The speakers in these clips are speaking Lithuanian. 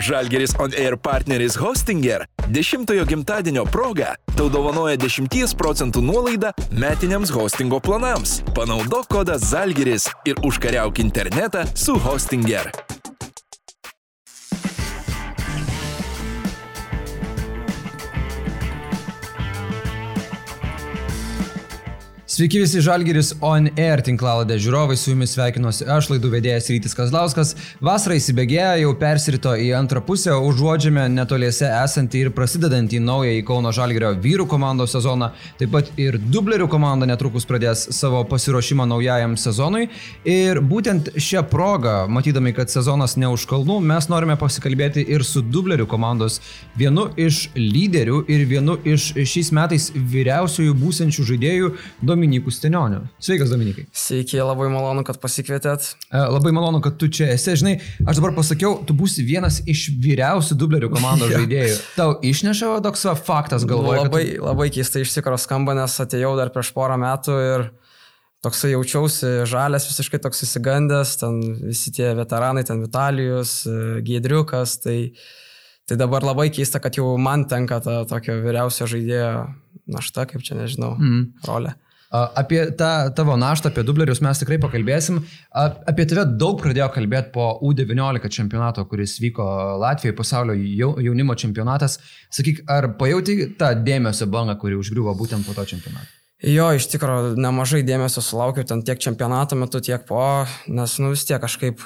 Žalgeris On Air partneris Hostinger 10-ojo gimtadienio proga tau dovanoja 10 procentų nuolaidą metiniams hostingo planams. Panaudok kodą Žalgeris ir užkariauk internetą su Hostinger. Sveiki visi Žalgeris On Air tinklalodė žiūrovai, su jumis sveikinuosi aš, laidų vedėjas Rytis Kazlauskas. Vasara įsibėgėja, jau persirito į antrą pusę, užuodžiame netoliese esantį ir prasidedantį naują į Kauno Žalgerio vyrų komandos sezoną. Taip pat ir dublerių komanda netrukus pradės savo pasiruošimą naujajam sezonui. Ir būtent šią progą, matydami, kad sezonas ne už kalnų, mes norime pasikalbėti ir su dublerių komandos vienu iš lyderių ir vienu iš šiais metais vyriausiųjų būsenčių žaidėjų Dominikų. Dominiku Stenioniu. Sveikas, Dominikai. Sveiki, labai malonu, kad pasikvietėt. E, labai malonu, kad tu čia esi. Žinai, aš dabar pasakiau, tu būsi vienas iš vyriausių dublerių komandos žaidėjų. Tau išneša toks faktas galvoje. Labai, tu... labai keistai iš tikrųjų skamba, nes atėjau dar prieš porą metų ir toksai jaučiausi žalės, visiškai toks įsigandęs, ten visi tie veteranai, ten Vitalijus, Giedriukas, tai, tai dabar labai keista, kad jau man tenka ta tokio vyriausio žaidėjo našta, kaip čia nežinau, mm. rolė. Apie tą tavo naštą, apie dublerius mes tikrai pakalbėsim. Apie tave daug pradėjo kalbėti po U19 čempionato, kuris vyko Latvijoje, pasaulio jaunimo čempionatas. Sakyk, ar pajauti tą dėmesio bangą, kuri užgriuvo būtent po to čempionato? Jo, iš tikrųjų, nemažai dėmesio sulaukiau ten tiek čempionato metu, tiek po, nes, nu, vis tiek kažkaip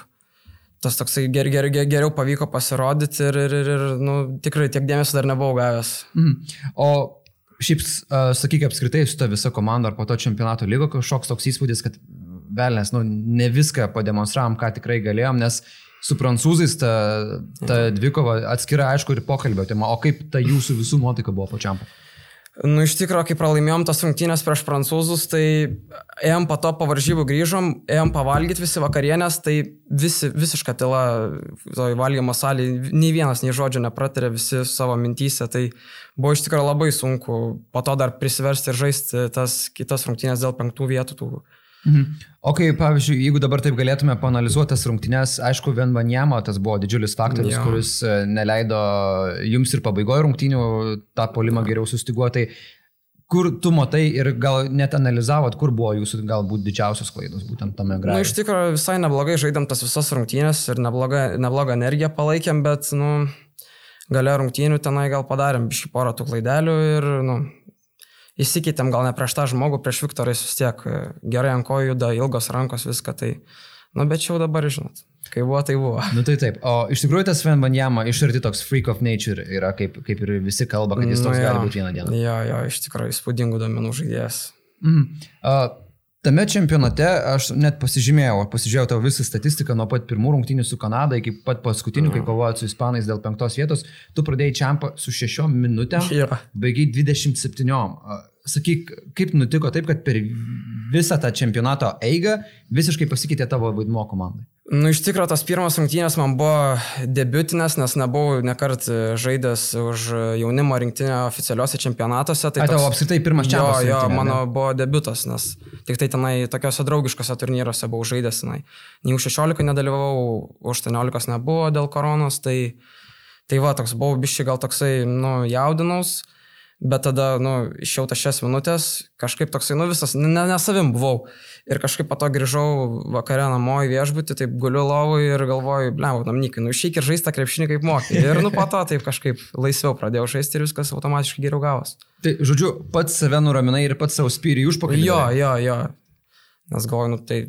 tas toksai ger, ger, ger, geriau pavyko pasirodyti ir, ir, ir, ir nu, tikrai tiek dėmesio dar nebuvau gavęs. Mm. O Šiaip, uh, sakyk, apskritai su ta visa komanda ar po to čempionato lygo kažkoks toks įspūdis, kad velnės, nu, ne viską pademonstravom, ką tikrai galėjom, nes su prancūzais ta, ta dvikova atskira, aišku, ir pokalbio tema, o kaip ta jūsų visų nuotaika buvo pačiam? Nu, iš tikrųjų, kai pralaimėjom tas rungtynės prieš prancūzus, tai ėjom po to po varžybų grįžom, ėjom pavalgyti visi vakarienės, tai visi, visiška tyla, toj valgymo salėje, nei vienas, nei žodžio nepratarė visi savo mintysę, tai buvo iš tikrųjų labai sunku po to dar prisiversti ir žaisti tas kitas rungtynės dėl penktų vietų. Tų. Mhm. O kai, pavyzdžiui, jeigu dabar taip galėtume panalizuoti tas rungtynes, aišku, Venvanjama tas buvo didžiulis faktorius, ja. kuris e, neleido jums ir pabaigoje rungtynių tą polimą geriau sustiguoti. Kur tu matai ir gal net analizavot, kur buvo jūsų galbūt didžiausios klaidos būtent tame grafike? Na, nu, iš tikrųjų visai neblogai žaidėm tas visas rungtynės ir neblogą, neblogą energiją palaikėm, bet, nu, gale rungtynių tenai gal padarėm šį porą tų klaidelių ir, nu, įsikeitėm gal ne prieš tą žmogų, prieš Viktorą jis vis tiek e, gerai ant kojų juda, ilgos rankos, viską tai. Nu, bet čia jau dabar, žinot, kai buvo, tai buvo. Nu tai taip, o iš tikrųjų tas Sven Banjama iš arti toks freak of nature yra, kaip, kaip ir visi kalba, kad jis toks nu, gali būti vieną dieną. Jo, jo, iš tikrųjų įspūdingų domenų žaidėjas. Mm. Uh, Tame čempionate aš net pasižymėjau, pasižiūrėjau tavo visą statistiką nuo pat pirmų rungtynių su Kanada iki pat paskutinių, mm. kai kovojot su Ispanais dėl penktos vietos. Tu pradėjai čempą su šešiom minutėm, yeah. baigiai 27. Sakyk, kaip nutiko taip, kad per visą tą čempionato eigą visiškai pasikeitė tavo vaidmuo komandai? Nu, iš tikrųjų, tas pirmas rungtynės man buvo debutinės, nes nebuvau nekart žaidęs už jaunimo rinktinę oficialiuose čempionatuose. Tai tavo apskritai pirmas čempionatas? Jo, jo, mano ne? buvo debutas, nes tik tai tenai tokiuose draugiškose turnyruose buvau žaidęs. Tenai. Nei už 16 nedalyvavau, už 18 nebuvo dėl koronos, tai, tai va, toks buvau biškai gal toksai, nu, jaudinaus. Bet tada, nu, išėjau tas šias minutės, kažkaip toksai, nu, visas, ne, ne savim buvau. Ir kažkaip po to grįžau vakare namo į viešbutį, taip guliu lovui ir galvoju, bleu, namnykai, nu, išeik ir žaisti tą krepšinį kaip mokai. Ir, nu, po to taip kažkaip laisviau pradėjau žaisti ir viskas automatiškai geriau gavos. Tai, žodžiu, pats save nuraminai ir pats savo spyrį užpakalį. Jo, jo, jo. Nes galvoju, nu, tai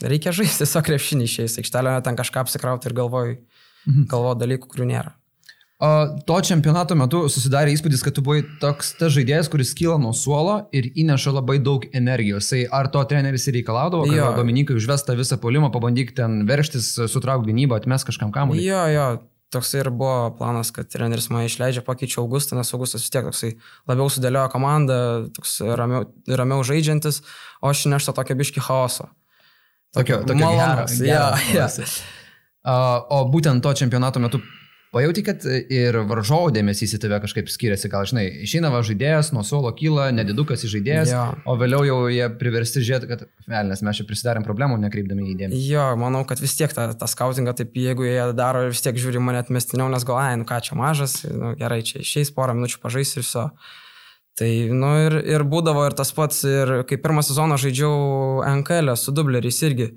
reikia žaisti tiesiog krepšinį išėjęs, aikštelę ten kažką apsikrauti ir galvoju, mhm. galvoju dalykų, kurių nėra. To čempionato metu susidarė įspūdis, kad tu buvai toks tas žaidėjas, kuris kyla nuo suolo ir įneša labai daug energijos. Tai ar to treneris ir reikalaudavo, kad jo. Dominikai užvesta visą polimą, pabandyk ten verštis, sutrauk gynybą, atmes kažkam kamuolį? Jo, jo, toks ir buvo planas, kad treneris mane išleidžia, pakeičia Augustą, nes Augustas vis tiek toksai labiau sudėliojo komandą, toks ramiau, ramiau žaidžiantis, o aš neštą tokią biški chaoso. Tokio, tokio malonas. Ja, ja. Uh, o būtent to čempionato metu Pajauti, kad ir varžovo dėmesys į tave kažkaip skiriasi, gal žinai, išeina va žaidėjas, nuo suolo kyla, nedidukas į žaidėjas, Jo. o vėliau jau jie priversti žiūrėti, kad, velnės, mes čia prisidarėm problemų, nekreipdami į dėmesį. Jo, manau, kad vis tiek tą, tą skautingą, taip jeigu jie daro, vis tiek žiūri mane atmestiniau, nes gal, ai, nu ką čia mažas, nu, gerai, čia išeis porą minučių pažais ir viso. Tai, nu ir, ir būdavo ir tas pats, ir kai pirmą sezoną žaidžiau NKL su dubleriais irgi.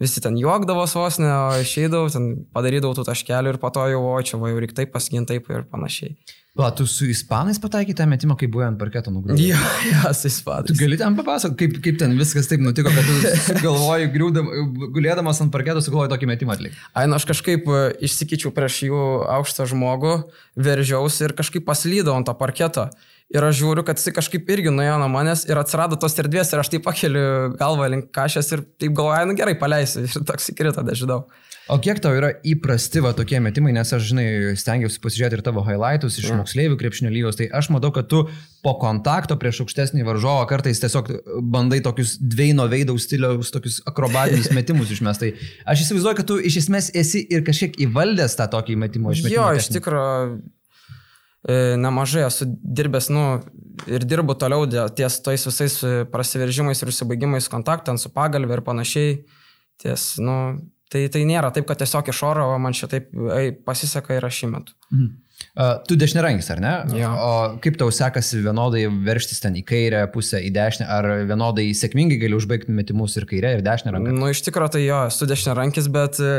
Visi ten juokdavo vos ne, o išeidavau, ten padarydavau tų taškelių ir po to jau, o čia va jau reikia taip pasginti taip ir panašiai. Va, tu su ispanais pataikai tą metimą, kai buvai ant parketo nugrūdęs. Jo, jo, su Tu ispadais. gali ten papasakoti, kaip, kaip ten viskas taip nutiko, kad tu galvoji, griūdam, gulėdamas ant parketo, sugalvoji tokį metimą atlikti. Ai, nu aš kažkaip e, išsikeičiau prieš jų aukštą žmogų, veržiausi ir kažkaip paslydau ant to parketo. Ir aš žiūriu, kad jis kažkaip irgi nuėjo nuo manęs ir atsirado tos erdvės ir aš taip pakeliu galvą link kažės ir taip galvoju, nu gerai, paleisiu. Ir toks įkrito, dažydau. O kiek tau yra įprasti va tokie metimai, nes aš, žinai, stengiausi pasižiūrėti ir tavo highlightus iš Mm. moksleivių krepšinio lygos, tai aš matau, kad tu po kontakto prieš aukštesnį varžovą kartais tiesiog bandai tokius dviejino veidaus stiliaus, tokius akrobatinius metimus išmest. Tai aš įsivaizduoju, kad tu iš esmės esi ir kažkiek įvaldęs tą tokį metimo išmetimą. Jo, iš tikrųjų nemažai esu dirbęs, nu, ir dirbu toliau ties tais visais e, prasiveržimais ir užsibaigimais kontaktant su pagalbė ir panašiai. Ties, nu, tai, tai nėra taip, kad tiesiog iš oro man šitaip ei, pasiseka ir aš įmetu. Mhm. Uh, tu dešinėrankis, ar ne? Jo. O kaip tau sekasi vienodai verštis ten į kairę pusę, į dešinę, ar vienodai sėkmingai gali užbaigti metimus ir kairę, ir dešinę ranką? Nu, iš tikrųjų tai jo, esu dešinė rankis, bet e,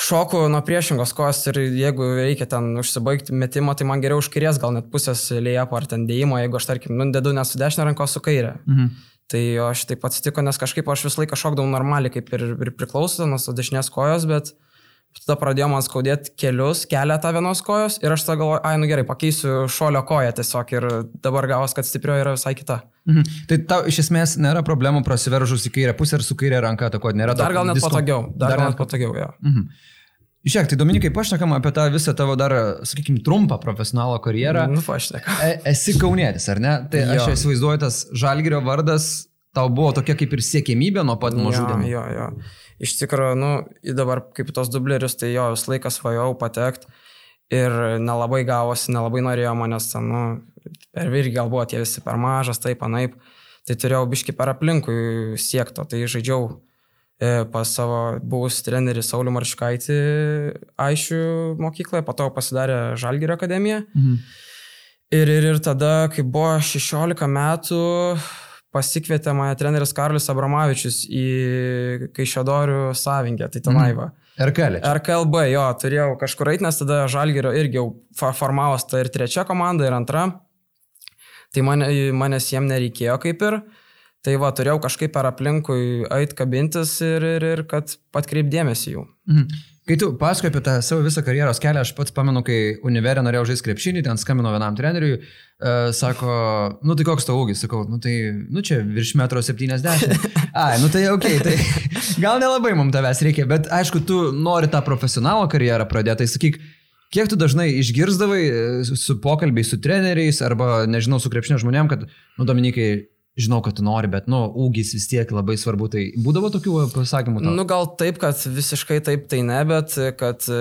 šoku nuo priešingos kojos ir jeigu reikia ten užsibaigti metimą, tai man geriau už kairės, gal net pusės lėjapo ar ten dėjimo, jeigu aš tarkim, nu, dedu ne su dešinė ranko, su kairė. Mhm. Tai aš taip atsitiko, nes kažkaip aš visą laiką šokdavau normaliai, kaip ir, ir priklauso nuo dešinės kojos, bet tada pradėjo man skaudėti kelius, keletą vienos kojos ir aš tada galvoju, ai, nu gerai, pakeisiu šolio koją tiesiog ir dabar gavos, kad stiprioji yra visai kita. Mhm. Tai tau iš esmės nėra problemų prasiveržus į kairę pusę ir su kairė ranka, ko nėra. Dar tokio gal net disko- patogiau, dar, dar gal net patogiau, jo. Mhm. Žiūrėk, tai Dominikai, pašnekam apie tą visą tavo dar, sakykime, trumpą profesionalo karjerą. Nu, paštek. E, esi kaunietis, ar ne? Tai aš Jo. įsivaizduoju, tas Žalgirio vardas tau buvo tokia kaip ir siekėmybė nuo pat mažų Jo, dienų. jo, jo. Iš tikrųjų, nu, dabar kaip tos dublerius, tai jo, visą laiką svajojau patekti ir nelabai gavosi, nelabai norėjo manęs ten, nu, per irgi gal buvo tie visi per mažas, taip, anaip. Tai turėjau biški per aplinkui siekto, tai žaidžiau e, pas savo buvusį trenerį Saulį Marškaitį Aišių mokykloje, po to pasidarė Žalgirio akademiją. Mhm. Ir, ir, ir tada, kai buvo 16 metų, pasikvietė mane treneris Karlis Abramavičius į Kaišėdorių savinkę, tai tenai va. Ir keli. RKLB, jo, turėjau kažkur eiti, nes tada Žalgirio irgi jau formavos ta ir trečia komanda, ir antra. Tai mane, manęs jiem nereikėjo kaip ir. Tai va, turėjau kažkaip per aplinkui eit kabintis ir, ir, ir kad patkreipdėmėsi jų. Mhm. Kai tu pasakoji apie tą savo visą karjeros kelią, aš pats pamenu, kai univerė norėjau žaisti krepšinį, ten skambino vienam treneriui, uh, sako, nu tai koks tavo ūgis, sakau, nu tai, nu čia virš metro 70. Ai, nu tai ok, tai gal nelabai mums tavęs reikia, bet aišku, tu nori tą profesionalo karjerą pradėti, tai sakyk, kiek tu dažnai išgirzdavai e, su- su pokalbiai su treneriais arba, nežinau, su krepšinio žmonėm, kad, nu Dominikai, žinau, kad tu nori, bet, nu, ūgis vis tiek labai svarbu, tai būdavo tokių pasakymų. tau? Nu gal taip, kad visiškai taip tai ne, bet kad e,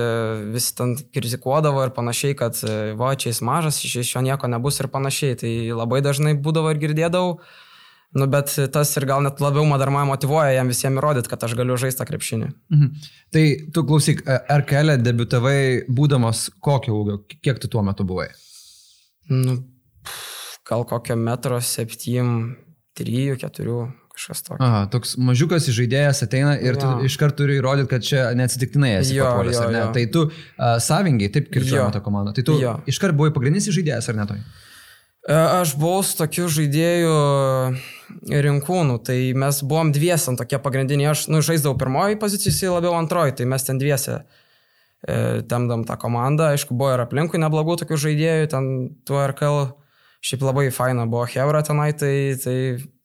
visi ten kritikuodavo ir panašiai, kad e, va, čia jis mažas, iš jo nieko nebus ir panašiai. Tai labai dažnai būdavo ir girdėdavau. Nu, bet tas ir gal net labiau man dar mane motivuoja jam visiems įrodyti, kad aš galiu žaisti tą krepšinį. Mhm. Tai tu klausyk, RKL debitavai būdamas kokio ūgio, kiek tu tuo metu buvai? Nu, gal kokio metro septym, trijų, keturių, kažkas tokio. Aha, toks mažiukas žaidėjas ateina ir tu Jo. iš karto turi įrodyti, kad čia neatsitiktinai esi Jo, papuolęs, jo, ar ne? jo. Tai tu uh, savingai, taip kirčiuojama ta komanda. Tai tu Jo. iš karto buvai pagrindinis žaidėjas, ar ne toj? E, Aš buvau su tokiu žaidėju rinkūnų, tai mes buvom dviesi ant tokie pagrindiniai, aš nu, žaisdavau pirmoji pozicija, jisai labiau antroji, tai mes ten dviesi e, temdam tą komandą, aišku, buvo ir aplinkui neblogų tokių žaidėjų, ten tuo RKL šiaip labai faina buvo Hebra tenai, tai, tai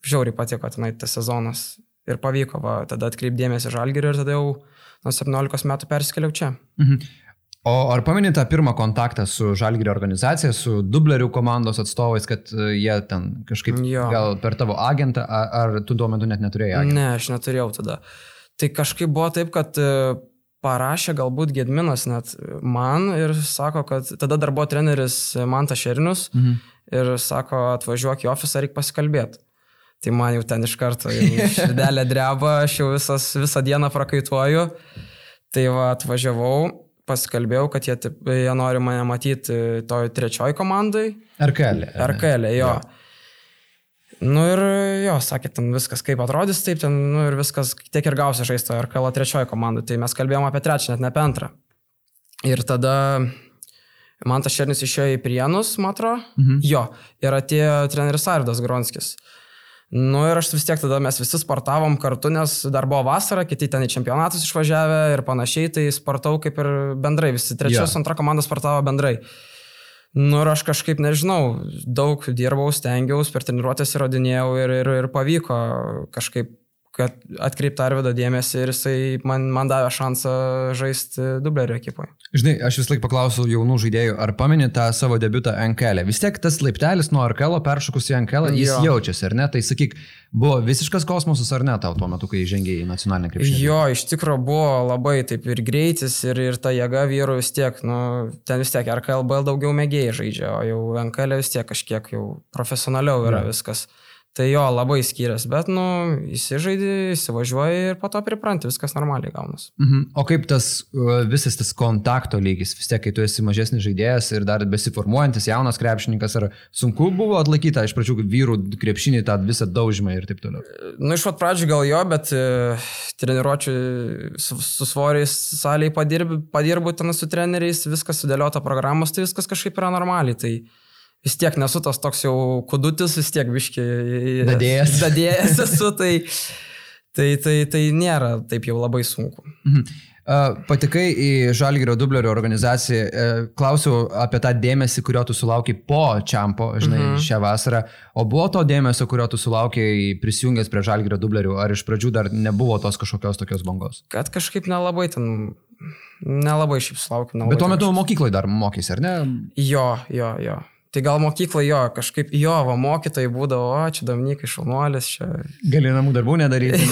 žiauriai patiko tenai tas sezonas ir pavyko, va, tada atkreipdėmėsi žalgerį ir tada jau nuo 17 metų persikėliau čia. Mhm. O ar pameni tą pirmą kontaktą su Žalgirio organizacija, su dublerių komandos atstovais, kad e, jie ten kažkaip Jo. gal per tavo agentą, ar, ar tu tuo metu net neturėjai agentą? Ne, aš neturėjau tada. Tai kažkaip buvo taip, kad e, parašė galbūt Gedminas net man ir sako, kad tada dar buvo treneris Mantas Šernius mhm. Ir sako, atvažiuok į ofisą, reikia pasikalbėti. Tai man jau ten iš karto širdelė dreba, aš jau visas, visą dieną prakaituoju. Tai va, atvažiavau, pasikalbėjau, kad jie, jie nori mane matyti toj trečioj komandai. RKL. RKL, jo. jo. Nu ir jo, sakė, ten viskas kaip atrodys, taip ten, nu ir viskas tiek ir gausi žaisto RKL trečioji komanda, tai mes kalbėjome apie trečią, net ne apie antrą. Ir tada man tas šernis išėjo į Prienus, matro, mhm. jo, ir atėjo treneris Arvidas Gronskis. Nu ir aš vis tiek tada mes visi sportavom kartu, nes dar buvo vasara, kiti ten į čempionatus išvažiavę ir panašiai, tai sportau kaip ir bendrai, visi trečios, ja. antra komanda sportavo bendrai. Nu ir aš kažkaip nežinau, daug dirbau, stengiausi, per treniruotės įrodinėjau ir, ir, ir pavyko kažkaip kad atkreipti Arvido dėmesį ir jisai man, man davė šansą žaisti dublerio ekipoje. Žinai, aš vis laik paklausiau jaunų žaidėjų, ar pameni tą savo debutą NKL. Vis tiek tas laiptelis nuo RKL peršokus į NKL, jis jo. jaučiasi, ar ne? Tai sakyk, buvo visiškas kosmosas ar ne tau tuo metu, kai žengėjai į nacionalinę krepšinį? Jo, iš tikrųjų buvo labai taip ir greitis, ir, ir ta jėga vyrų vis tiek, nu, ten vis tiek RKL daugiau mėgėjai žaidžia, o jau NKL vis tiek kažkiek jau profesionaliau yra ja. viskas. Tai jo, labai skiriasi, bet, nu, įsižaidži, įsivažiuoji ir po to pripranti, viskas normaliai gaunas. Mhm. O kaip tas visas tas kontakto lygis, vis tiek, kai tu esi mažesnis žaidėjas ir dar besiformuojantis jaunas krepšininkas, ar sunku buvo atlaikyti iš pradžių vyrų krepšinį tą visą daužymą ir taip toliau? Nu, iš pat pradžių gal jo, bet e, treniruočių su, su svoriais saliai padirbu, padirbu ten su treneriais, viskas sudėliota programos, tai viskas kažkaip yra normaliai. Tai, vis tiek nesu tas toks jau kudutis, vis tiek biški. Dadėjęs. Dadėjęs esu, tai, tai, tai, tai nėra taip jau labai sunku. Mhm. Patikai į Žalgirio dublerio organizaciją, e, klausiau apie tą dėmesį, kurio tu sulaukai po Čiampo, žinai, mhm. šią vasarą. O buvo to dėmesio, kurio tu sulaukai prisijungęs prie Žalgirio dublerių, ar iš pradžių dar nebuvo tos kažkokios tokios bangos? Kad kažkaip nelabai ten, nelabai šiaip sulaukiu. Bet tuo metu mokyklai dar mokys, ar ne? Jo, jo, jo. Tai gal mokyklai jo, kažkaip jo, va, mokytojai būdavo, o čia Dominikai šaunuolis, čia. Gali namų darbų nedaryti.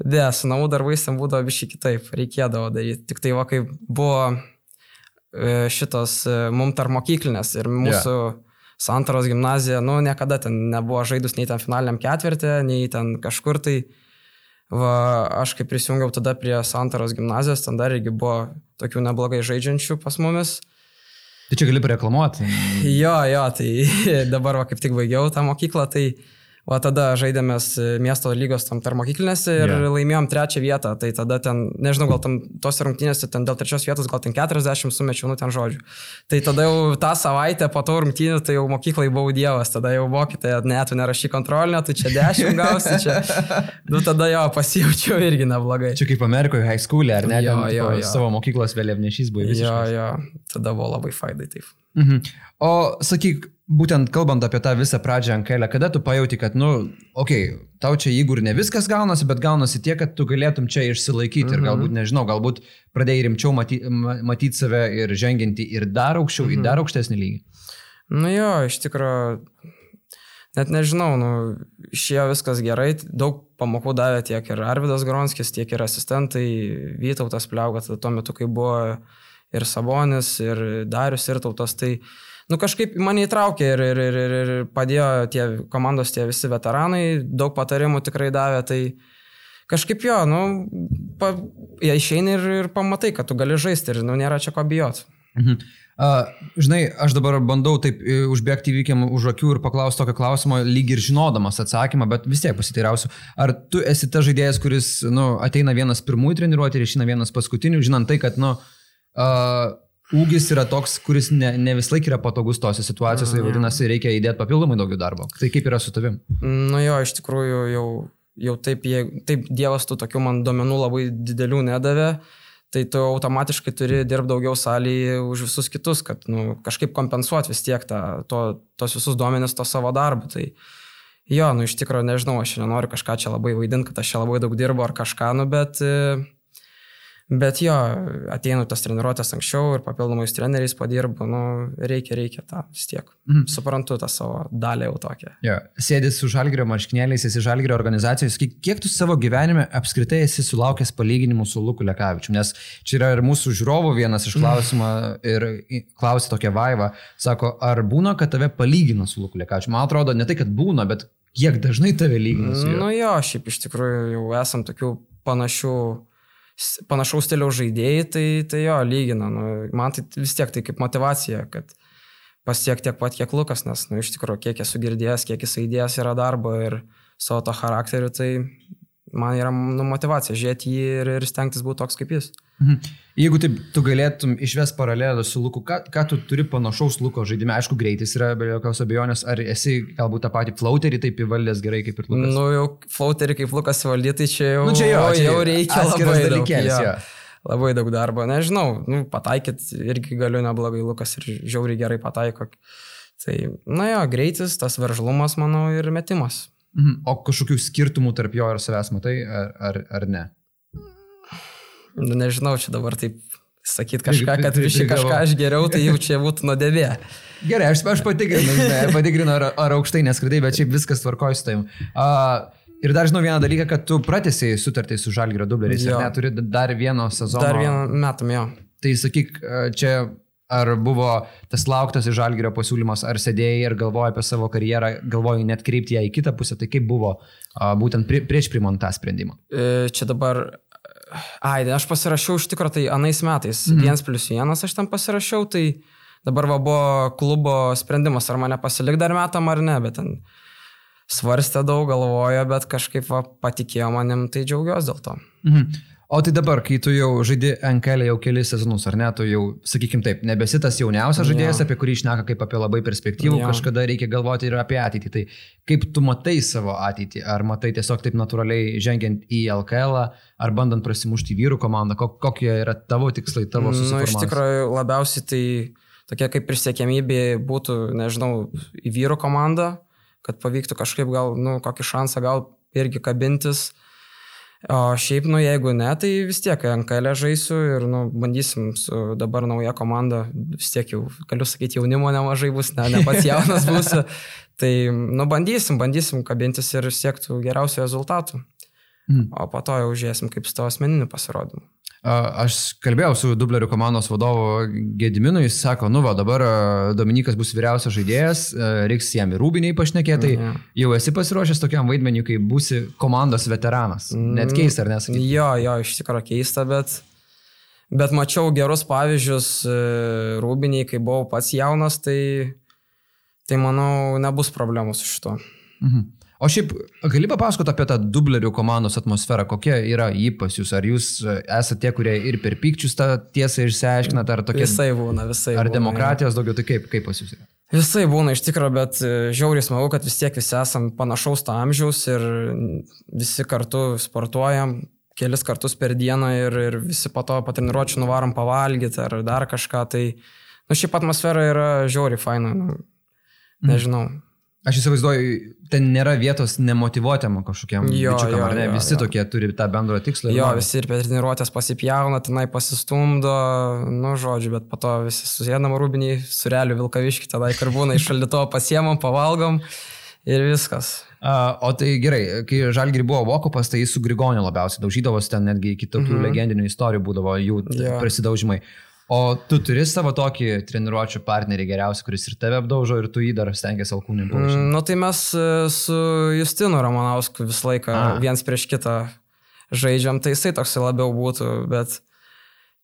Ne, su namų darbais ten būdavo biškai kitaip, reikėdavo daryti. Tik tai va, kai buvo e, šitos e, mum tar mokyklinės ir mūsų yeah. santaros gimnazija, nu, niekada ten nebuvo žaidus nei ten finaliniam ketvirtį, nei ten kažkur tai. Va, aš kai prisijungiau tada prie santaros gimnazijos, ten dar irgi buvo tokių neblogai žaidžiančių pas mumis. Tai čia gali pareklamuoti. Jo, jo, tai dabar va, kaip tik baigiau tą mokyklą, tai uh, O tada žaidėmės miesto lygos tam tarmokyklinėse ir yeah. laimėjom trečią vietą. Tai tada ten, nežinau, gal tam tos rungtynėse ten dėl trečios vietos gal ten 40 sumečiau, nu ten žodžių. Tai tada jau tą savaitę po to rungtynių, tai jau mokyklai buvau dievas, tada jau mokytoja, ne, tu nerašy kontrolinio, tai čia 10 gausi, čia. Nu tada jo, pasijaučiau irgi neblogai. Čia kaip Amerikoje high school, ar ne? Jo, jo, jo. Savo mokyklos vėliavnešys buvai. Jo, jo, tada buvo labai faidai taip. Mhm. O sakyk, būtent kalbant apie tą visą pradžią ant kelio, kada tu pajauti, kad, nu, okei, okay, tau čia jeigu ir ne viskas gaunasi, bet gaunasi tiek, kad tu galėtum čia išsilaikyti mhm. ir galbūt, nežinau, galbūt pradėjai rimčiau matyti, matyti save ir ženginti ir dar aukščiau, mhm. į dar aukštesnį lygį. Nu jo, iš tikrųjų, net nežinau, nu, išėjo viskas gerai, daug pamokų davė tiek ir Arvidas Gronskis, tiek ir asistentai, Vytautas Pliaugas, tuo metu, kai buvo ir Sabonis, ir Darius, ir Tautas, tai nu, kažkaip mane įtraukė ir, ir, ir, ir, ir padėjo tie komandos, tie visi veteranai, daug patarimų tikrai davė, tai kažkaip jo, nu, pa, jie išeina ir, ir pamatai, kad tu gali žaisti ir nu, nėra čia ko bijoti. Mhm. Uh, žinai, aš dabar bandau taip e, užbėgti įvykiam už akių ir paklausti tokio klausimo, lyg ir žinodamas atsakymą, bet vis tiek pasiteirausiu. Ar tu esi ta žaidėjas, kuris nu, ateina vienas pirmųjų treniruotį ir išeina vienas paskutinių, žinant tai, kad nu, uh, ūgis yra toks, kuris ne, ne vis laik yra patogus tose situacijose, tai vadinasi, reikia įdėti papildomai daugiau darbo. Tai kaip yra su tavim? Nu jo, iš tikrųjų jau, jau taip, jie, taip Dievas tų tokių man duomenų labai didelių nedavė, tai tu automatiškai turi dirbti daugiau salėje už visus kitus, kad nu, kažkaip kompensuoti vis tiek tą, to, tos visus duomenis to savo darbu. Tai jo, nu iš tikrųjų nežinau, aš nenoriu kažką čia labai vaidinti, kad aš čia labai daug dirbu ar kažką, nu bet... E, Bet jo, ateinu tas treniruotės anksčiau ir papildomais treneriais padirbu, nu, reikia, reikia tą vis tiek. Mhm. Suprantu tą savo dalį jau tokią. Jo, sėdis su žalgerio marškinėliais, esi žalgerio organizacijos, kiek, kiek tu savo gyvenime apskritai esi sulaukęs palyginimų su Luku Lekavičiu, nes čia yra ir mūsų žiūrovų vienas iš klausimų ir klausia tokia vaiva, sako, ar būna, kad tave palygina su Luku Lekavičiu? Man atrodo, ne tai, kad būna, bet kiek dažnai tave lygina su juo? Nu jo, šiaip iš tikrųjų jau esam tokių panašių panašaus stiliaus žaidėjai, tai, tai jo, lygina. Nu, man tai vis tiek tai kaip motivacija, kad pasiekti tiek pat, kiek Lukas, nes, nu, iš tikrųjų, kiek esu girdėjęs, kiek jis įdėjęs yra darbo ir savo to charakteriu, tai man yra nu, motivacija žiūrėti jį ir, ir stengtis būti toks kaip jis. Mhm. Jeigu taip, tu galėtum išves paralelę su Luku, ką, ką tu turi panašaus Luko žaidime, aišku, greitis yra be jokios abejonės, ar esi galbūt tą patį flauterį taip įvaldęs gerai kaip ir Lukas? Nu, jau flauterį kaip Lukas valdyti, tai čia jau, nu, čia jau, čia jau reikia labai daug, ja. labai daug darbo. Nežinau, nu, pataikyt irgi galiu neblogai, Lukas ir žiauriai gerai pataiko. Tai, na jo, greitis, tas veržlumas, manau, ir metimas. Mhm. O kažkokių skirtumų tarp jo ir savęs matai, ar, ar, ar ne? Nu, nežinau, čia dabar taip sakyti kažką, kad visi kažką aš geriau, tai jau čia būtų nuodėvė. Gerai, aš, aš patikrinu, patikrinu ar, ar aukštai neskridai, bet šiaip viskas tvarkoju su tavim. Uh, ir dar žinau vieną dalyką, kad tu pratęsiai sutartai su Žalgirio dubleriais, ar neturi dar vieno sezono. Dar vieną metam, jo. Tai sakyk, čia ar buvo tas lauktas iš Žalgirio pasiūlymas, ar sėdėjai ir galvojai apie savo karjerą, galvojai net kreipti ją į kitą pusę, tai kaip buvo būtent prie, prieš primant tą sprendimą? E, čia dabar Ai, aš pasirašiau iš tikrųjų tai anais metais. Mm. Vienas plus vienas aš tam pasirašiau, tai dabar va, buvo klubo sprendimas, ar mane pasilik dar metam ar ne, bet ten svarstė daug, galvojo, bet kažkaip va, patikėjo manim, tai džiaugiuosi dėl to. Mhm. O tai dabar, kai tu jau žaidži NKL jau kelis sezonus, ar ne, tu jau, sakykim taip, nebesi tas jauniausias žaidėjas, ja. apie kurį išneka kaip apie labai perspektyvų, ja. kažkada reikia galvoti ir apie ateitį. Tai kaip tu matai savo ateitį? Ar matai tiesiog taip natūraliai žengiant į LKL, ar bandant prasimušti vyrų komandą? Kokie yra tavo tikslai, tavo susitikimai? Na, nu, iš tikrųjų, labiausiai tai tokia kaip prisiekiamybė būtų, nežinau, į vyrų komandą, kad pavyktų kažkaip gal, nu, kokį šansą gal irgi kabintis O šiaip, nu jeigu ne, tai vis tiek NKL e žaisiu ir nu, bandysim su dabar nauja komanda, vis tiek jau, galiu sakyti, jaunimo nemažai bus, ne, ne pats jaunas būsiu. tai, nu bandysim, bandysim kabintis ir siektų geriausių rezultatų. Mm. O po to jau žiūrėsim, kaip su tavo asmeniniu pasirodymu. Aš kalbėjau su dublerių komandos vadovu Gediminu, jis sako, nu va, dabar Dominikas bus vyriausias žaidėjas, reiks jam ir rūbiniai pašnekėti, tai mhm. jau esi pasiruošęs tokiam vaidmeniu, kai būsi komandos veteranas. Net mm, keista, ar nesakyti? Jo, jo, iš tikrųjų keista, bet, bet mačiau gerus pavyzdžius e, rūbiniai, kai buvau pats jaunas, tai, tai manau, nebus problemų su šituo. Mhm. O šiaip, gali papasakoti apie tą dublerių komandos atmosferą, kokia yra jį pas jūs? Ar jūs e, esate tie, kurie ir per pykčius tą tiesą išsiaiškinate, ar tokie... Visai būna, visai. Ar būna, demokratijos daugiau, tai kaip, kaip pas jūs yra? Visai būna iš tikrųjų, bet e, žiauriai smagu, kad vis tiek visi esam panašaus to amžiaus ir visi kartu sportuojam kelis kartus per dieną ir, ir visi po to patreniruočių nuvarom pavalgyti ar dar kažką. Tai, nu, šiaip atmosfera yra žiauriai faina, nu, mhm. nežinau. Mm. Aš įsivaizduoju, ten nėra vietos nemotivuotėm kažkokiam jo, bičiukam, ar ne? Jo, visi jo. tokie turi tą bendrą tikslą. Jo, visi ir per treniruotės pasipjauna, tenai pasistumdo, nu, žodžiu, bet po to visi susėdam rūbiniai, sureliu Vilkaviškį, tada kur būna iš šaldyto pasiemam, pavalgom ir viskas. Uh, o tai gerai, kai Žalgiri buvo Vokupas, tai jis su Grigoniu labiausiai daužydavosi, ten netgi kitokių mm -hmm. legendinių istorijų būdavo jų yeah. prisidaužimai. Uh, O tu turi savo tokį treniruočio partnerį geriausią, kuris ir tave apdaužo, ir tu jį dar stengiasi alkūnį. Mm, nu tai mes e, su Justinu Ramanausku visą laiką A. viens prieš kitą žaidžiam, tai jisai toksai labiau būtų, bet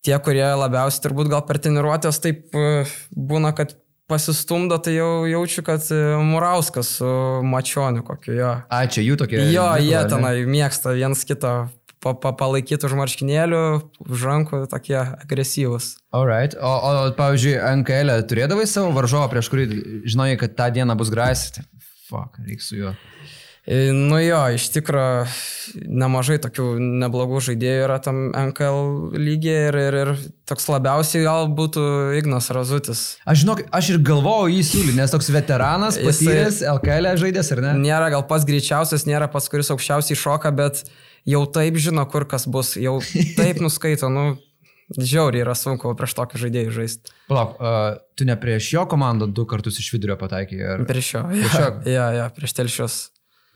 tie, kurie labiausiai turbūt gal per treniruotės taip e, būna, kad pasistumdo, tai jau jaučiu, kad e, Murauskas su Mačioniu kokiu jo. A, čia jų tokie. Jo, jie tenai mėgsta viens kitą pa, pa, palaikyti už marškinėlių, už rankų tokie agresyvūs. Alright. O, o pavyzdžiui, NKL e turėdavai savo varžovą, prieš kurį žinojai, kad tą dieną bus grasyti? Fuck, reiks su juo. E, Nu jo, iš tikrųjų nemažai tokių neblogų žaidėjų yra tam NKL lygiai ir, ir, ir toks labiausiai gal būtų Ignas Razutis. Aš žinok, aš ir galvojau jį siūlyti, nes toks veteranas, patyręs, LKL žaidėjas, ar ne? Nėra gal pats greičiausias, nėra pats, kuris aukščiausiai šoka, bet jau taip žino, kur kas bus, jau taip nuskaito, nu, žiauriai yra sunku prieš tokį žaidėjų žaisti. Palauk, uh, tu ne prieš jo komandą du kartus iš vidurio pataikai, ar Prieš jo. Prieš jo. Ja, ja, prieš telšius.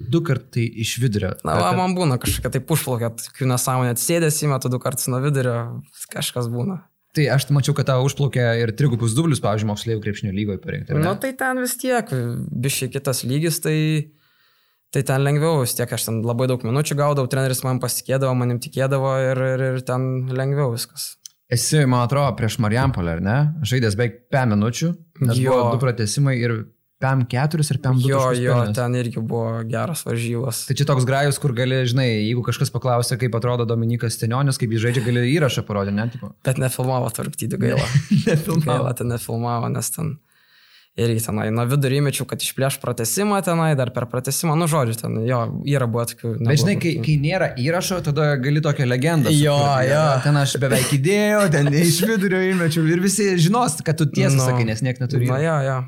Du kartai iš vidurio? Na, va, man būna kažkokia tai pušplaukia, tokių nesąmonė atsėdęs įmetu du kartus nuo vidurio, kažkas būna. Tai aš mačiau, kad tau užplaukė ir trigubus dublius, pavyzdžiui, moksleivių krepšinio lygoje parinkti. Na, tai ten vis tiek, bišiai kitas lygis, tai, tai ten lengviau, vis tiek aš ten labai daug minučių gaudavau, treneris man pasitikėdavo, manim tikėdavo ir, ir, ir ten lengviau viskas. Esi, man atrodo, prieš Marijampolę, ar ne? Žaidęs beveik 5 minučių, nes Jo. buvo du pratesimai ir 5-4 ir 5-2. Jo, jo, ten irgi buvo geras varžybos. Tai čia toks grajus, kur gali, žinai, jeigu kažkas paklausia, kaip atrodo Dominikas Stenionis, kaip jis žaidžia, gali įrašą parodyti, ne? Tipo, Bet nefilmavo tarptydį gaila. Nefilmavo. Gaila, ten nefilmavo, nes ten irgi tenai nuo vidurio įmečiau, kad išplėš pratesimą tenai, dar per pratesimą, nu žodžiu, ten jo, yra buvo tokių. Bet žinai, kai, kai nėra įrašo, tada gali tokią legendą. Jo, sukurti. jo. Ten aš beveik įdėjau, ten iš vidurio įmečiau ir visi žinos, kad tu tiesą Nu. sakai, nes niekas neturi. Na, jo, jo.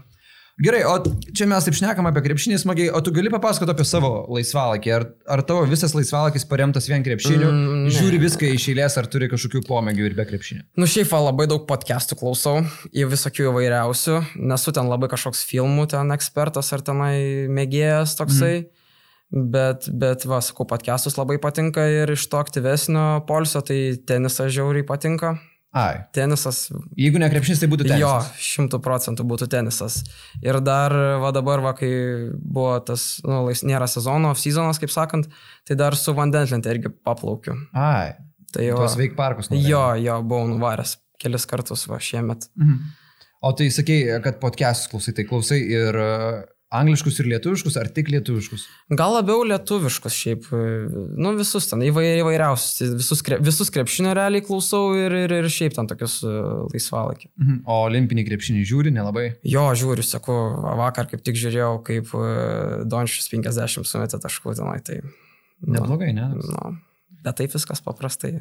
Gerai, o čia mes taip šnekam apie krepšinį smagiai, o tu gali papasakoti apie savo laisvalakį. Ar, ar tavo visas laisvalakis paremtas vien krepšiniu? Mm. Žiūri viską iš eilės, ar turi kažkokių pomėgių ir be krepšinio? Nu šiaip labai daug podcastų klausau, į visokių įvairiausių, nesu ten labai kažkoks filmų ten ekspertas ar tenai mėgėjas toksai, mm. bet, bet va, sakau, podcastus labai patinka ir iš to aktyvesnio polsio tai tenisas žiauriai patinka. Ai, Tenisas, jeigu ne krepšinis, tai būtų jo, tenisas. šimtų procentų būtų tenisas. Ir dar, va dabar, va, kai buvo tas, nu, lais, nėra sezono, sezonas, kaip sakant, tai dar su vandentlente irgi paplaukiu. Ai, Tai jau. tuos veik parkus. Jo, jo, buvau nuvaręs kelis kartus va šiemet. Mhm. O tai sakei, kad podcastus klausai, tai klausai ir angliškus ir lietuviškus, ar tik lietuviškus? Gal labiau lietuviškus šiaip, nu visus ten įvair, įvairiausius, visus, kre, visus krepšinio realiai klausau ir, ir, ir šiaip ten tokius e, laisvalaikį. Mhm. O olimpinį krepšinį žiūri, nelabai. Jo, žiūriu, sakau, va, vakar kaip tik žiūrėjau, kaip e, Dončius 50 sumetė taškų tenai, tai... Nu, Neblogai, ne? nu, bet taip viskas paprastai.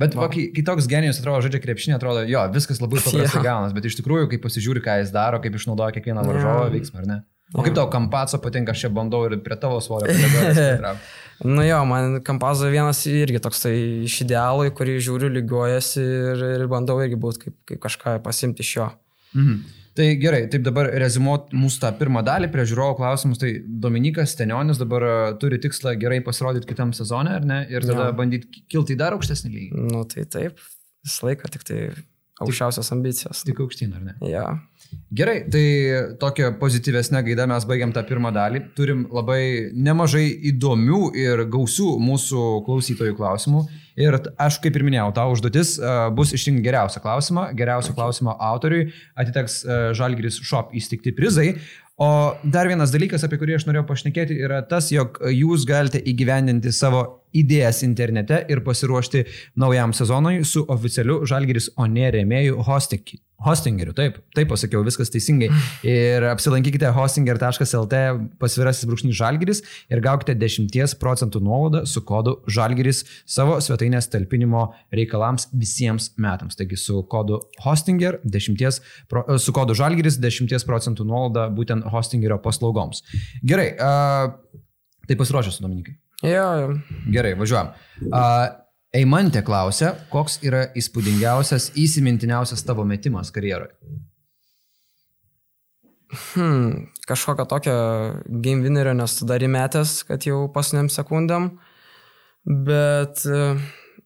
Bet va, kai, kai toks genijus atrodo, žaidžia krepšinį, atrodo, jo, viskas labai paprastai Jo. gaunas, bet iš tikrųjų, kai pasižiūri, ką jis daro, kaip išnaudoja kiekvieną varžovo Jo. veiksmą, ar ne? O kaip tau kampaco patinka, aš čia bandau ir prie tavo svorio. Nu jo, man Kampazo vienas irgi toksai iš idealų, į kurį žiūriu, lygiuojasi ir, ir bandau irgi būti kaip, kaip kažką pasimti iš jo. Mhm. Tai gerai, taip dabar rezimuot mūsų tą pirmą dalį prie žiūrovų klausimus. Tai Dominikas Stenionis dabar e, turi tikslą gerai pasirodyti kitam sezonui, ar ne? Ir tada Jo. bandyti kilti į dar aukštesnį lygį. Nu tai taip, visą laiką tik tai aukščiausios ambicijos. Tik aukštyn, ar ne? Ja. Gerai, tai tokia pozityvesnė gaida mes baigiam tą pirmą dalį. Turim labai nemažai įdomių ir gausių mūsų klausytojų klausimų. Ir aš, kaip ir minėjau, tavo užduotis uh, bus išrinkti geriausią klausimą. Geriausio klausimo autoriui atiteks uh, Žalgris Shop įsteigti prizai. O dar vienas dalykas, apie kurį aš norėjau pašnekėti, yra tas, jog jūs galite įgyvendinti savo idėjas internete ir pasiruošti naujam sezonui su oficialiu Žalgiris One rėmėjų hosting, hostingeriu. Taip, taip pasakiau, viskas teisingai. Ir apsilankykite hostinger.lt pasvirasis brūkšnys Žalgiris ir gaukite 10 procentų nuolaidą su kodu Žalgiris savo svetainės talpinimo reikalams visiems metams. Taigi su kodu hostinger 10, pro, su kodu Žalgiris 10 procentų nuolaida būtent hostingerio paslaugoms. Gerai, uh, tai pasiruošęs, Dominikai. Jo, Gerai, važiuojam. Uh, Eimantė klausia, koks yra įspūdingiausias, įsimintiniausias tavo metimas karjeroje? hmm, kažkokio tokio game winnerio nesu dar įmetęs, kad jau pasniam sekundėm. Bet, e,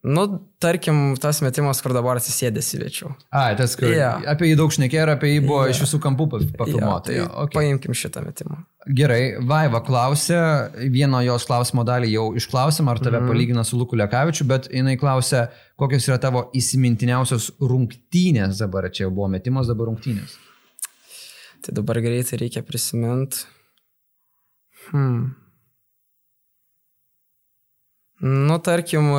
nu, tarkim, tas metimas, kur dabar atsisėdęs įviečiau. A, tas, kur Jo. apie jį daug šnekėjo ir apie jį buvo Jo. iš visų kampų pa- pafilmuota. tai okay. paimkim šitą metimą. Gerai, Vaiva klausė, vieną jos klausimo dalį jau išklausėm, ar tave Mhm. palygina su Luku Lekavičiu, bet jinai klausė, kokios yra tavo įsimintiniausios rungtynės dabar, čia jau buvo metimas, dabar rungtynės. Tai dabar greitai reikia prisiminti. Hmm. Nu, tarkim,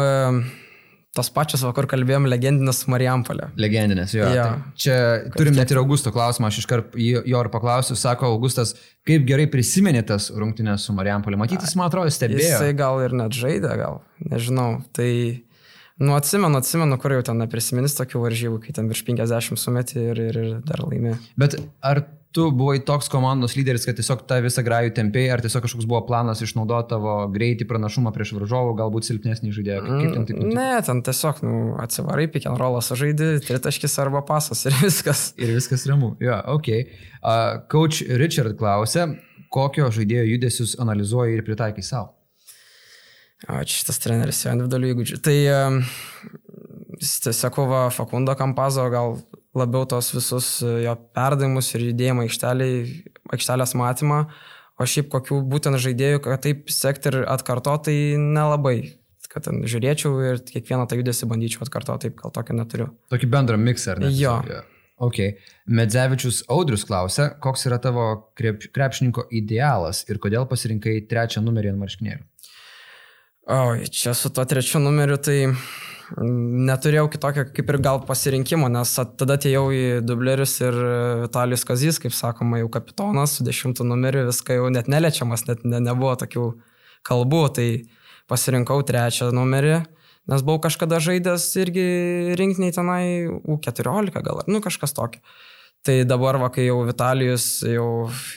tos pačios, va, kur kalbėjom, legendinės Marijampolė. Legendinės, jo. Jo. Tai Čia turim net ir Augusto klausimą, aš iškart jo ir paklausiu, sako Augustas, kaip gerai prisiminė tas rungtynės su Marijampolė. Matytis, man atrodo, stebėjo. Jisai gal ir net žaidė, gal, nežinau. Tai, nu, atsimenu, atsimenu, kur jau ten neprisiminys tokių varžybų, kai ten virš 50 sumetė ir, ir, ir dar laimė. Bet ar tu buvai toks komandos lyderis, kad tiesiog tą visą grajų tempėjai, ar tiesiog kažkoks buvo planas išnaudoti tavo greitį, pranašumą prieš varžovų, galbūt silpnesnį žaidėją? Kaip ten taip nutiko? Ne, ten tiesiog, nu, atsivarai, pick and rollas žaidži, tritaškis arba pasas ir viskas. Ir viskas ramu. Jo, ok. Uh, coach Richard klausė, kokio žaidėjo judesius analizuoji ir pritaikai savo? O čia šitas treneris jo individualių įgūdžių. Tai jis tiesiog va Fakundo Kampazo gal labiau tos visus e, jo perdavimus ir judėjimą aikšteliai, aikštelės matymą, o šiaip kokių būtent žaidėjų, kad taip sekti ir atkartoti, tai nelabai. Kad ten žiūrėčiau ir kiekvieną tą judesį bandyčiau atkartoti, taip gal tokio neturiu. Tokį bendrą miksą, ar ne? Jo. Ok. Medzevičius Audrius klausė, koks yra tavo krep, krepšininko idealas ir kodėl pasirinkai trečią numerį ant marškinėlių? O, čia su to trečiu numeriu tai mm, neturėjau kitokio kaip ir gal pasirinkimo, nes tada atėjau į dublerius ir e, Vitalijus Kazys, kaip sakoma, jau kapitonas su dešimtu numeriu, viską jau net neliečiamas, net ne, nebuvo tokių kalbų, tai pasirinkau trečią numerį, nes buvau kažkada žaidęs irgi rinkiniai tenai U14 gal, nu kažkas tokio. Tai dabar, va, kai jau Vitalijus jau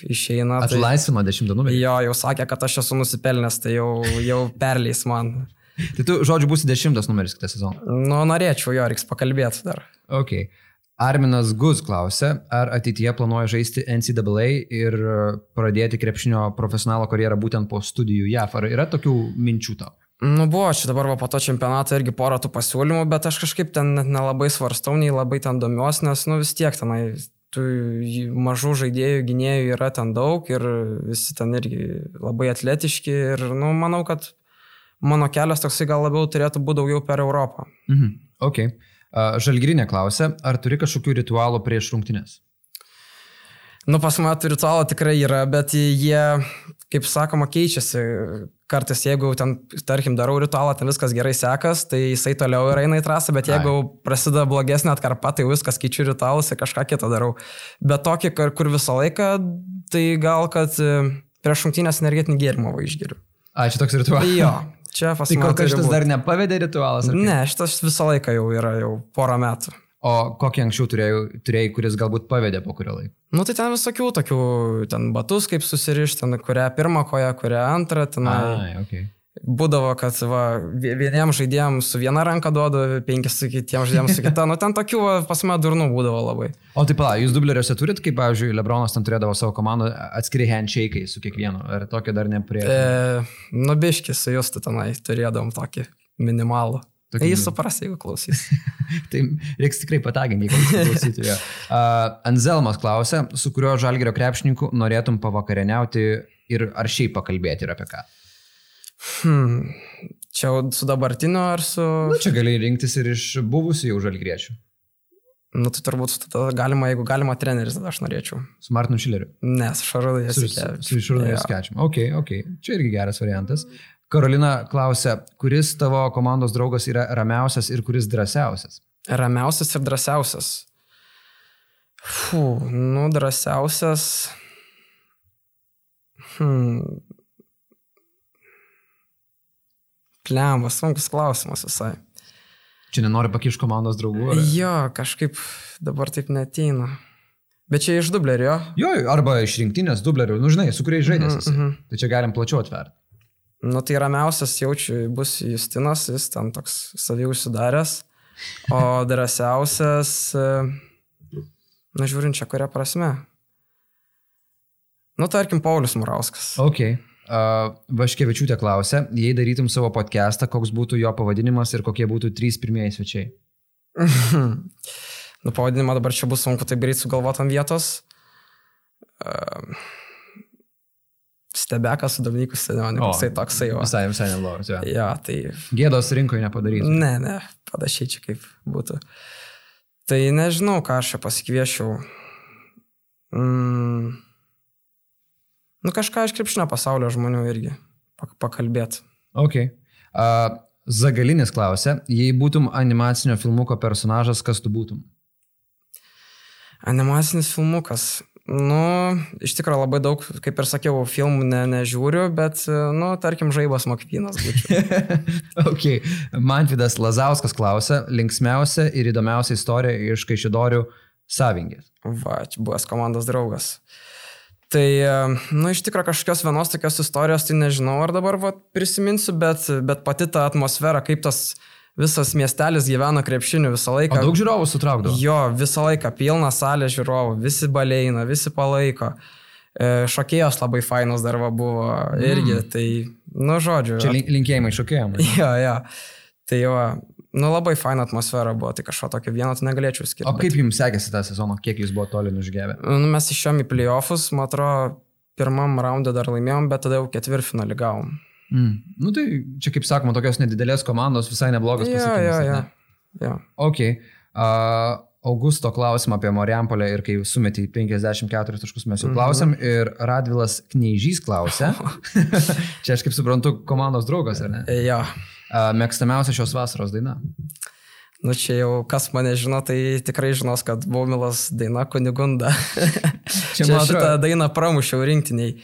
išeina, tai... Atlaisvino dešimtą numerį. Jo, jau sakė, kad aš esu nusipelnęs, tai jau, jau perleis man. Tai tu, žodžiu, būsi dešimtas numeris kitą sezoną. Nu, norėčiau jo, reiks pakalbėti dar. Ok. Arminas Guz klausė, ar ateityje planuoja žaisti NCAA ir e, pradėti krepšinio profesionalo karjerą būtent po studijų JAF. Ar yra tokių minčių tau? Nu, buvo čia dabar va, po to čempionato irgi porą tų pasiūlymų, bet aš kažkaip ten net nelabai svarstau, nei labai ten domiuosi, nes, nu, vis tiek tenai tų mažų žaidėjų, gynėjų yra ten daug ir visi ten irgi labai atletiški ir, nu, manau, kad mano kelias toksai gal labiau turėtų būti daugiau per Europą. Mhm. Ok. Žalgirinė klausė, ar turi kažkokių ritualų prieš rungtynės? Nu, pas mane tų ritualų tikrai yra, bet jie, kaip sakoma, keičiasi. Kartais, jeigu ten, tarkim, darau ritualą, ten viskas gerai sekas, tai jisai toliau ir eina į trasą, bet jeigu Ai. prasideda blogesnė atkarpa, tai viskas keičiu ritualus ir kažką kitą darau. Bet tokį, kur visą laiką, tai gal, kad e, prieš šimtinės energetinį gėrimą išgeriu. A, čia toks ritualas. Jo, čia pas Tai kol kas šitas dar nepavedė ritualas? Ne, šitas visą laiką jau yra, jau porą metų. O kokį anksčiau turėjai, turėjai, kuris galbūt pavedė po kurio laiko? Nu tai ten visokių tokių, ten batus kaip susirišti, ten kurią pirmą koją, kurią antrą, ten... Ai, ok. Būdavo, kad va, vie- vieniem žaidėjams su viena ranka duodu, penkis su kitiems žaidėjams su kita. Nu, ten tokių va, pas mane durnų būdavo labai. O tai pala, jūs dubleriuose turit, kaip, pavyzdžiui, Lebronas ten turėdavo savo komandą atskiri handshake su kiekvienu, ar tokio dar neprie... E, nubiškis su justu tenai turėdavom tokį minimalų. Tokį Tai jis mini- supras, jeigu klausys. tai reiks tikrai pataginti, kad klausytų jo. Uh, Anzelmas klausė, su kuriuo žalgerio krepšininku norėtum pavakarieniauti ir ar šiaip pakalbėti ir apie ką? Hmm. Čia su dabartiniu ar su... Na, Nu, čia gali rinktis ir iš buvusių jau žalgriečių. Nu, tai turbūt tada galima, jeigu galima treneris, tada aš norėčiau. Su Martinu Šileriu. Ne, su Šarūnai Su, su, Jasikevičiu. su Išrūnai Jo. Skečiam. Ok, ok. Čia irgi geras variantas. Karolina klausia, kuris tavo komandos draugas yra ramiausias ir kuris drąsiausias? Ramiausias ir drąsiausias. Fū, nu, drąsiausias. Hmm. Klemmas, sunkus klausimas visai. Čia nenori pakišti komandos draugų? Ar... Jo, kažkaip dabar taip neteina. Bet čia iš dublerio. Jo, arba iš rinktinės dublerių, nu žinai, su kuriais žaidėsi. Mhm, mhm. Tai čia galim plačiau atverti. Nu tai ramiausias jaučiu bus Justinas, jis ten toks savį užsidaręs. O drąsiausias, e, na žiūrint čia kuria prasme. Nu tarkim, Paulius Murauskas. Ok. Uh, Vaškevičiūtė klausė, jei darytum savo podcastą, koks būtų jo pavadinimas ir kokie būtų trys pirmieji svečiai. nu pavadinimą dabar čia bus sunku taip greit sugalvoti ant vietos. Uh, Stebekas su Dominiku Stadioniu, O, jisai toksai jau. Visai, visai neblogas. Jo. Ja, tai Gėdos rinkoje nepadarytum. Ne, ne, panašiai čia kaip būtų. Tai nežinau, ką aš čia pasikviešiau. Mm. Nu kažką iš krepšinio pasaulio žmonių irgi pak- pakalbėti. Ok. Uh, Zagalinis klausia, jei būtum animacinio filmuko personažas, kas tu būtum? Animacinis filmukas. Nu, iš tikrųjų labai daug, kaip ir sakiau, filmų ne, nežiūriu, bet, nu, tarkim, žaibas Makvynas būčiau. ok. Manvidas Lazauskas klausia, linksmiausia ir įdomiausia istorija iš Kaišidorių savingės. Va, čia buvęs komandos draugas. Tai, nu, iš tikrųjų kažkokios vienos tokios istorijos, tai nežinau, ar dabar va, prisiminsiu, bet, bet pati ta atmosfera, kaip tas visas miestelis gyvena krepšiniu visą laiką. O daug žiūrovų sutraukdavo? Jo, visą laiką pilna salė žiūrovų, visi baleina, visi palaiko. E, šokėjos labai fainos dar buvo mm. irgi, tai, nu, žodžiu. Čia linkėjimai šokėjom. Jo, jo. Tai jo, nu, labai faina atmosfera buvo, tai kažko tokio vieno tai negalėčiau skirti. O kaip bet... jums sekėsi tą sezoną, kiek jūs buvo toli nužgėvę? Nu, mes išėjom į playoffus, man atrodo, pirmam raundą dar laimėjom, bet tada jau ketvirtfinalį gavom. Mm. Nu tai čia, kaip sakoma, tokios nedidelės komandos visai neblogas pasiekimas. Ja, ja, ja. ja. Ok. Uh, Augusto klausimą apie Mariampolę ir kai sumetė 54 taškus mes jau mhm. klausėm mm -hmm. ir Radvilas Kneižys klausė. čia aš kaip suprantu, komandos draugas, ar ne? Ja. Uh, mėgstamiausia šios vasaros daina. Nu čia jau kas mane žino, tai tikrai žinos, kad Baumilas daina Kunigunda. čia, čia šitą dainą pramušiau rinktiniai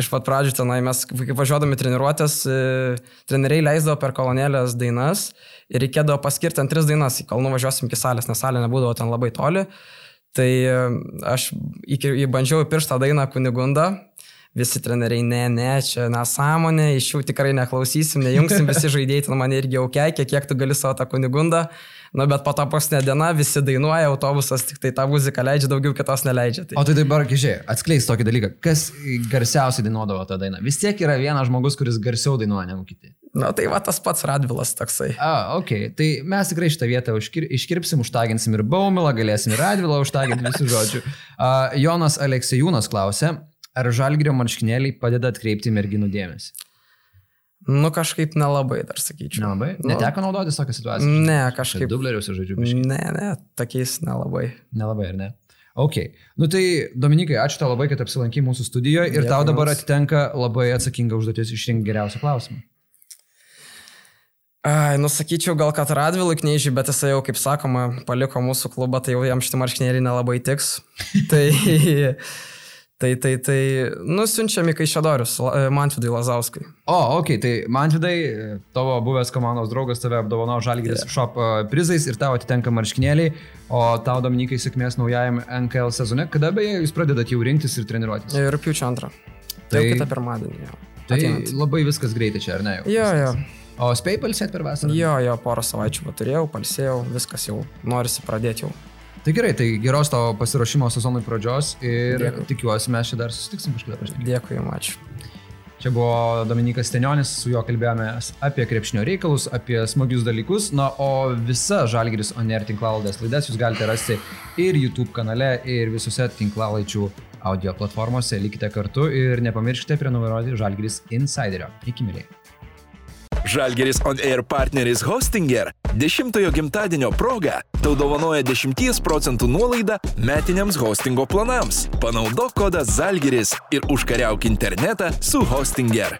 iš pat pradžių tenai mes, kai važiuodami treniruotės, e, treneriai leisdavo per kolonėlės dainas ir reikėdavo paskirti ant tris dainas, į kalnų važiuosim iki salės, nes salė nebūdavo ten labai toli. Tai e, aš įbandžiau pirštą dainą Kunigundą, visi treneriai, ne, ne, čia nesąmonė, iš jų tikrai neklausysim, nejungsim, visi žaidėjai ten mane irgi jau keikia, kiek tu gali savo tą Kunigundą. Na, bet po to paskutinė diena visi dainuoja, autobusas tik tai tą muziką leidžia, daugiau kitos neleidžia. Tai... O tai dabar, žiūrėk, atskleis tokį dalyką. Kas garsiausiai dainuodavo tą dainą? Vis tiek yra vienas žmogus, kuris garsiau dainuoja negu kiti. Na, tai va tas pats Radvilas toksai. A, ok. Tai mes tikrai šitą vietą užkir, iškirpsim, užtaginsim ir Baumilą, galėsim ir Radvilą užtaginti visų žodžių. Uh, Jonas Aleksejūnas klausė, ar žalgrio marškinėliai padeda atkreipti merginų dėmesį? Nu, kažkaip nelabai, dar sakyčiau. Nelabai? Nu, Neteko naudotis tokią situaciją? Ne, kažkaip. Dubleriuose žodžiu. Biškai. Ne, ne, tokiais nelabai. Nelabai, ar ne? Ok. Nu tai, Dominikai, ačiū tau labai, kad apsilankai mūsų studijoje ir Dėkui tau dabar atitenka labai atsakinga užduotis išrinkti geriausią klausimą. Ai, nusakyčiau gal, kad Radvilui knyžiai, bet jisai jau, kaip sakoma, paliko mūsų klubą, tai jau jam šitie marškinėliai nelabai tiks. tai Tai, tai, tai nusiunčiami Kaišėdorius, e, Mantvidai Lazauskui. O, ok, tai Mantvidai, tavo buvęs komandos draugas tave apdovanojo Žalgiris yeah. Shop e, prizais ir tau atitenka marškinėliai, o tau Dominikai sėkmės naujajam NKL sezone. Kada beje jūs pradedat jau rinktis ir treniruotis? Ir rūpiučio antrą. Tai jau kitą pirmadienį. Jau. Tai Ateinant. labai viskas greitai čia, ar ne? Jau, jo, jo. O spėjai palsėti per vasarą? Jo, jo, porą savaičių turėjau, palsėjau, viskas jau norisi pradėti jau. Tai gerai, tai geros tavo pasiruošimo sezonui pradžios ir Dėkui. tikiuosi mes čia dar susitiksim kažkada pašnekėti. Dėkui jums, ačiū. Čia buvo Dominikas Stenionis, su juo kalbėjome apie krepšinio reikalus, apie smagius dalykus. Na, o visa Žalgiris Oner tinklalaidės laidas jūs galite rasti ir YouTube kanale, ir visose tinklalaičių audio platformose. Likite kartu ir nepamirškite prenumeruoti Žalgiris Insiderio. Iki mėlyje. Žalgeris On Air partneris Hostinger 10-ojo gimtadienio proga tau dovanoja 10 procentų nuolaidą metiniams hostingo planams. Panaudok kodą Žalgeris ir užkariauk internetą su Hostinger.